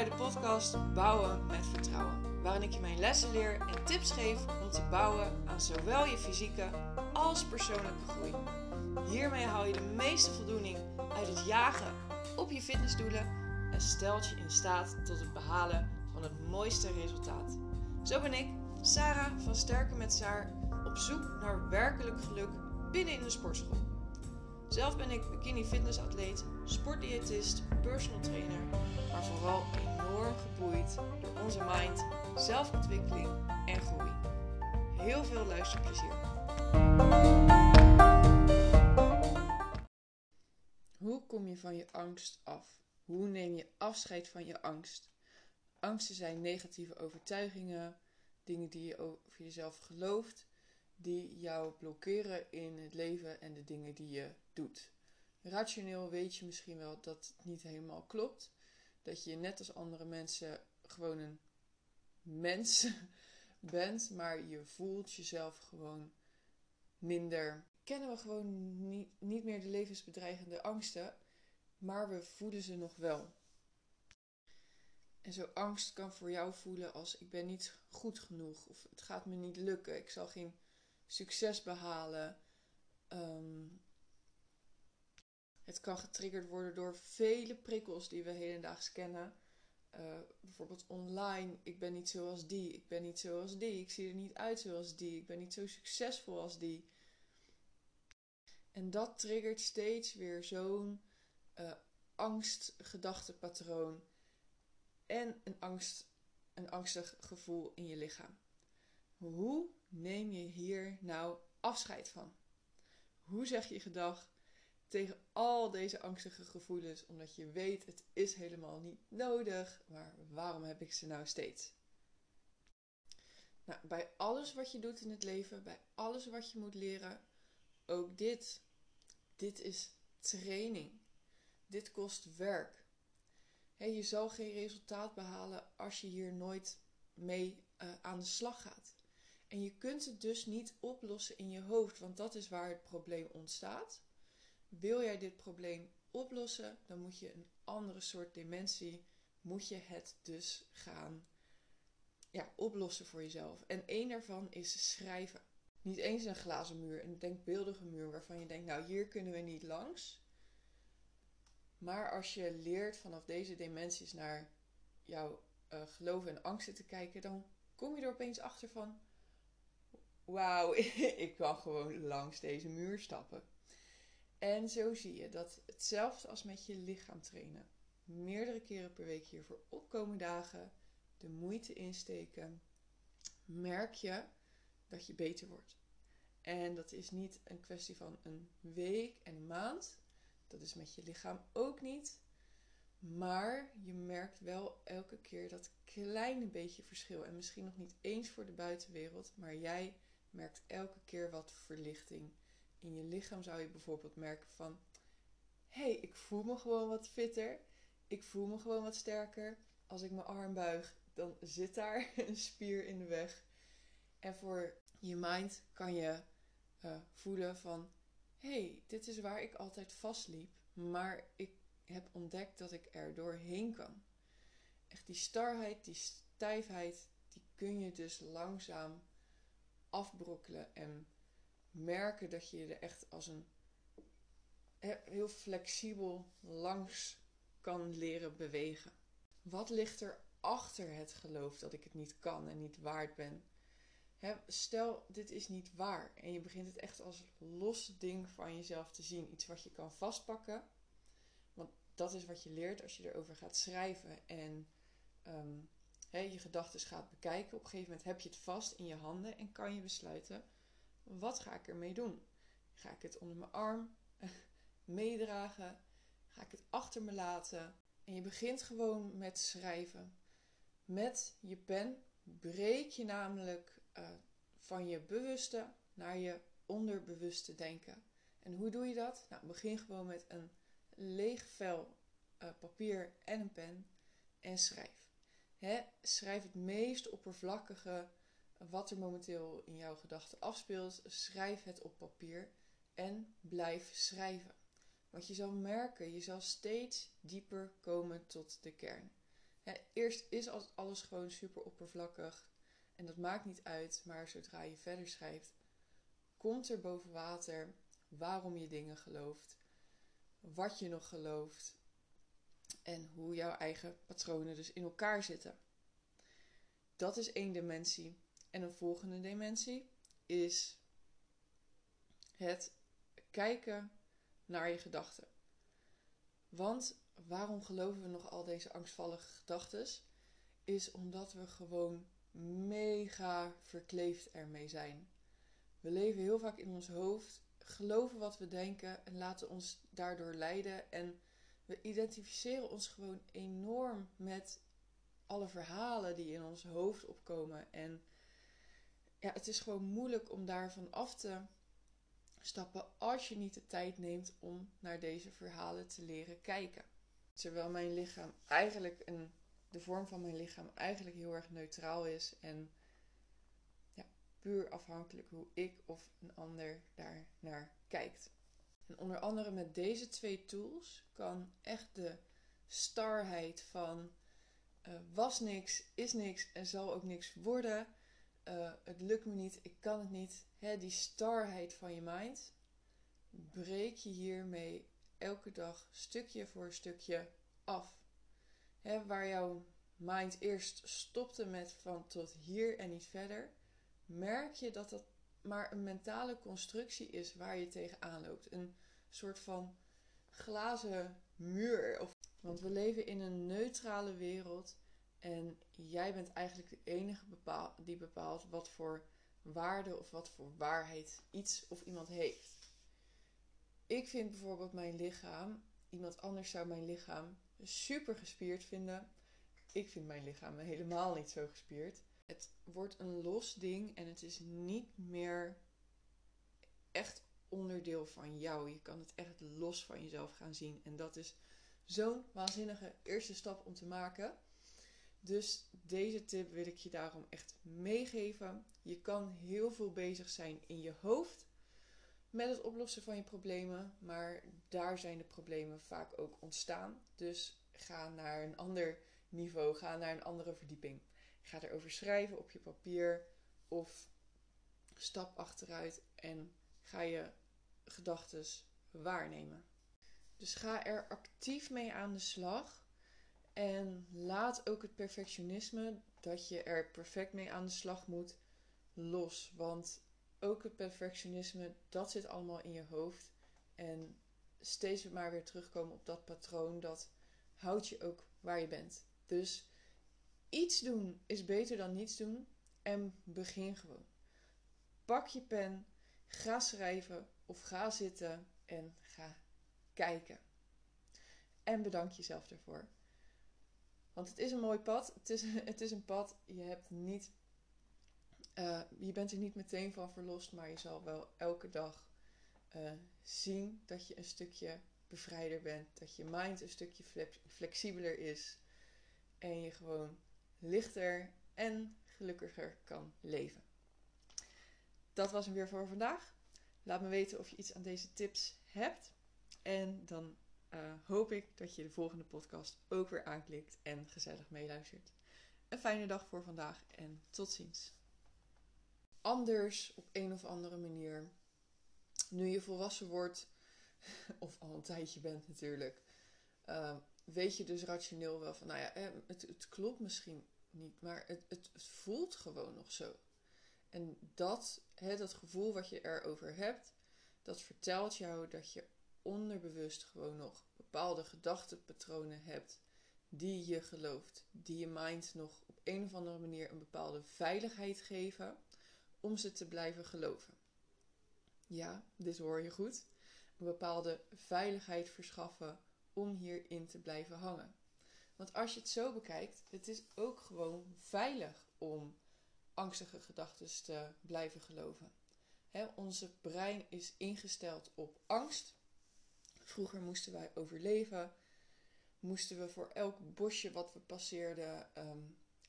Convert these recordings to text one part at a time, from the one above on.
bij de podcast Bouwen met Vertrouwen, waarin ik je mijn lessen leer en tips geef om te bouwen aan zowel je fysieke als persoonlijke groei. Hiermee haal je de meeste voldoening uit het jagen op je fitnessdoelen en stelt je in staat tot het behalen van het mooiste resultaat. Zo ben ik, Sarah van Sterken met Saar, op zoek naar werkelijk geluk binnen in de sportschool. Zelf ben ik bikini fitnessatleet, sportdiëtist, personal trainer, maar vooral enorm geboeid door onze mind, zelfontwikkeling en groei. Heel veel luisterplezier. Hoe kom je van je angst af? Hoe neem je afscheid van je angst? Angsten zijn negatieve overtuigingen, dingen die je over jezelf gelooft, die jou blokkeren in het leven en de dingen die je doet. Rationeel weet je misschien wel dat het niet helemaal klopt. Dat je net als andere mensen gewoon een mens bent, maar je voelt jezelf gewoon minder. Kennen we gewoon niet, niet meer de levensbedreigende angsten, maar we voelen ze nog wel. En zo angst kan voor jou voelen als ik ben niet goed genoeg of het gaat me niet lukken, ik zal geen succes behalen. Ehm, het kan getriggerd worden door vele prikkels die we hedendaags kennen. Uh, bijvoorbeeld online. Ik ben niet zoals die. Ik ben niet zoals die. Ik zie er niet uit zoals die. Ik ben niet zo succesvol als die. En dat triggert steeds weer zo'n uh, angstgedachtepatroon. En een, angst, een angstig gevoel in je lichaam. Hoe neem je hier nou afscheid van? Hoe zeg je gedag tegen al deze angstige gevoelens, omdat je weet het is helemaal niet nodig, maar waarom heb ik ze nou steeds? Nou, bij alles wat je doet in het leven, bij alles wat je moet leren, ook dit. Dit is training. Dit kost werk. je zal geen resultaat behalen als je hier nooit mee uh, aan de slag gaat. En je kunt het dus niet oplossen in je hoofd, want dat is waar het probleem ontstaat. Wil jij dit probleem oplossen, dan moet je een andere soort dimensie, moet je het dus gaan ja, oplossen voor jezelf. En één daarvan is schrijven. Niet eens een glazen muur, een denkbeeldige muur waarvan je denkt, nou hier kunnen we niet langs. Maar als je leert vanaf deze dimensies naar jouw uh, geloven en angsten te kijken, dan kom je er opeens achter van, wauw, ik kan gewoon langs deze muur stappen. En zo zie je dat hetzelfde als met je lichaam trainen. Meerdere keren per week hiervoor opkomen dagen, de moeite insteken, merk je dat je beter wordt. En dat is niet een kwestie van een week en een maand. Dat is met je lichaam ook niet. Maar je merkt wel elke keer dat kleine beetje verschil. En misschien nog niet eens voor de buitenwereld, maar jij merkt elke keer wat verlichting. In je lichaam zou je bijvoorbeeld merken van... Hé, hey, ik voel me gewoon wat fitter. Ik voel me gewoon wat sterker. Als ik mijn arm buig, dan zit daar een spier in de weg. En voor je mind kan je uh, voelen van... Hé, hey, dit is waar ik altijd vastliep. Maar ik heb ontdekt dat ik er doorheen kan. Echt die starheid, die stijfheid, die kun je dus langzaam afbrokkelen en merken dat je er echt als een heel flexibel langs kan leren bewegen. Wat ligt er achter het geloof dat ik het niet kan en niet waard ben? stel, dit is niet waar en je begint het echt als los ding van jezelf te zien. Iets wat je kan vastpakken. Want dat is wat je leert als je erover gaat schrijven en um, je gedachten gaat bekijken. Op een gegeven moment heb je het vast in je handen en kan je besluiten: wat ga ik ermee doen? Ga ik het onder mijn arm meedragen? Ga ik het achter me laten? En je begint gewoon met schrijven. Met je pen breek je namelijk uh, van je bewuste naar je onderbewuste denken. En hoe doe je dat? Nou, begin gewoon met een leeg vel uh, papier en een pen en schrijf schrijf het meest oppervlakkige wat er momenteel in jouw gedachten afspeelt. Schrijf het op papier en blijf schrijven. Want je zal merken, je zal steeds dieper komen tot de kern. eerst is alles gewoon super oppervlakkig en dat maakt niet uit, maar zodra je verder schrijft, komt er boven water waarom je dingen gelooft, wat je nog gelooft en hoe jouw eigen patronen dus in elkaar zitten. Dat is één dimensie. En een volgende dimensie is het kijken naar je gedachten. Want waarom geloven we nog al deze angstvallige gedachten? Is omdat we gewoon mega verkleefd ermee zijn. We leven heel vaak in ons hoofd, geloven wat we denken en laten ons daardoor leiden. En we identificeren ons gewoon enorm met alle verhalen die in ons hoofd opkomen. En ja, het is gewoon moeilijk om daarvan af te stappen als je niet de tijd neemt om naar deze verhalen te leren kijken. Terwijl mijn lichaam eigenlijk een, de vorm van mijn lichaam eigenlijk heel erg neutraal is en ja, puur afhankelijk hoe ik of een ander daar naar kijkt. En onder andere met deze twee tools kan echt de starheid van uh, was niks, is niks en zal ook niks worden. Uh, het lukt me niet, ik kan het niet. Hè, die starheid van je mind breek je hiermee elke dag stukje voor stukje af. Hè, waar jouw mind eerst stopte met van tot hier en niet verder, merk je dat dat maar een mentale constructie is waar je tegenaan loopt. Een soort van glazen muur. Want we leven in een neutrale wereld en jij bent eigenlijk de enige die bepaalt wat voor waarde of wat voor waarheid iets of iemand heeft. Ik vind bijvoorbeeld mijn lichaam, iemand anders zou mijn lichaam super gespierd vinden. Ik vind mijn lichaam helemaal niet zo gespierd. Het wordt een los ding en het is niet meer echt onderdeel van jou. Je kan het echt los van jezelf gaan zien. En dat is zo'n waanzinnige eerste stap om te maken. Dus deze tip wil ik je daarom echt meegeven. Je kan heel veel bezig zijn in je hoofd met het oplossen van je problemen, maar daar zijn de problemen vaak ook ontstaan. Dus ga naar een ander niveau, ga naar een andere verdieping. Ga erover schrijven op je papier of stap achteruit en ga je gedachten waarnemen. Dus ga er actief mee aan de slag. En laat ook het perfectionisme, dat je er perfect mee aan de slag moet, los. Want ook het perfectionisme, dat zit allemaal in je hoofd. En steeds maar weer terugkomen op dat patroon, dat houdt je ook waar je bent. Dus iets doen is beter dan niets doen. En begin gewoon. Pak je pen, ga schrijven of ga zitten en ga kijken. En bedank jezelf daarvoor. Want het is een mooi pad. Het is, het is een pad. Je, hebt niet, uh, je bent er niet meteen van verlost, maar je zal wel elke dag uh, zien dat je een stukje bevrijder bent. Dat je mind een stukje flexibeler is. En je gewoon lichter en gelukkiger kan leven. Dat was hem weer voor vandaag. Laat me weten of je iets aan deze tips hebt. En dan uh, hoop ik dat je de volgende podcast ook weer aanklikt en gezellig meeluistert. Een fijne dag voor vandaag en tot ziens. Anders op een of andere manier, nu je volwassen wordt, of al een tijdje bent natuurlijk, uh, weet je dus rationeel wel van, nou ja, het, het klopt misschien niet, maar het, het, het, voelt gewoon nog zo. En dat, hè, dat gevoel wat je erover hebt, dat vertelt jou dat je onderbewust gewoon nog bepaalde gedachtenpatronen hebt die je gelooft, die je mind nog op een of andere manier een bepaalde veiligheid geven om ze te blijven geloven. Ja, dit hoor je goed. Een bepaalde veiligheid verschaffen om hierin te blijven hangen. Want als je het zo bekijkt, het is ook gewoon veilig om angstige gedachten te blijven geloven. onze brein is ingesteld op angst. Vroeger moesten wij overleven. Moesten we voor elk bosje wat we passeerden ehm,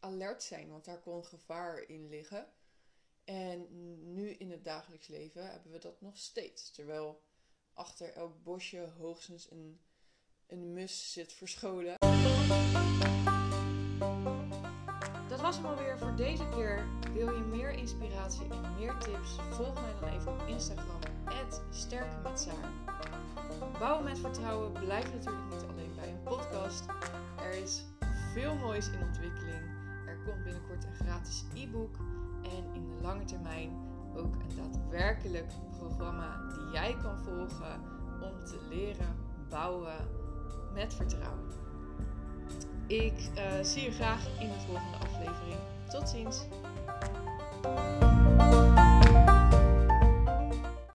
alert zijn, want daar kon gevaar in liggen. En nu in het dagelijks leven hebben we dat nog steeds. Terwijl achter elk bosje hoogstens een, een mus zit verscholen. Dat was hem alweer voor deze keer. Wil je meer inspiratie en meer tips? Volg mij dan even op Instagram, sterken met. Bouwen met vertrouwen blijft natuurlijk niet alleen bij een podcast. Er is veel moois in ontwikkeling. Er komt binnenkort een gratis e-book. En in de lange termijn ook een daadwerkelijk programma die jij kan volgen om te leren bouwen met vertrouwen. Ik uh, zie je graag in de volgende aflevering. Tot ziens!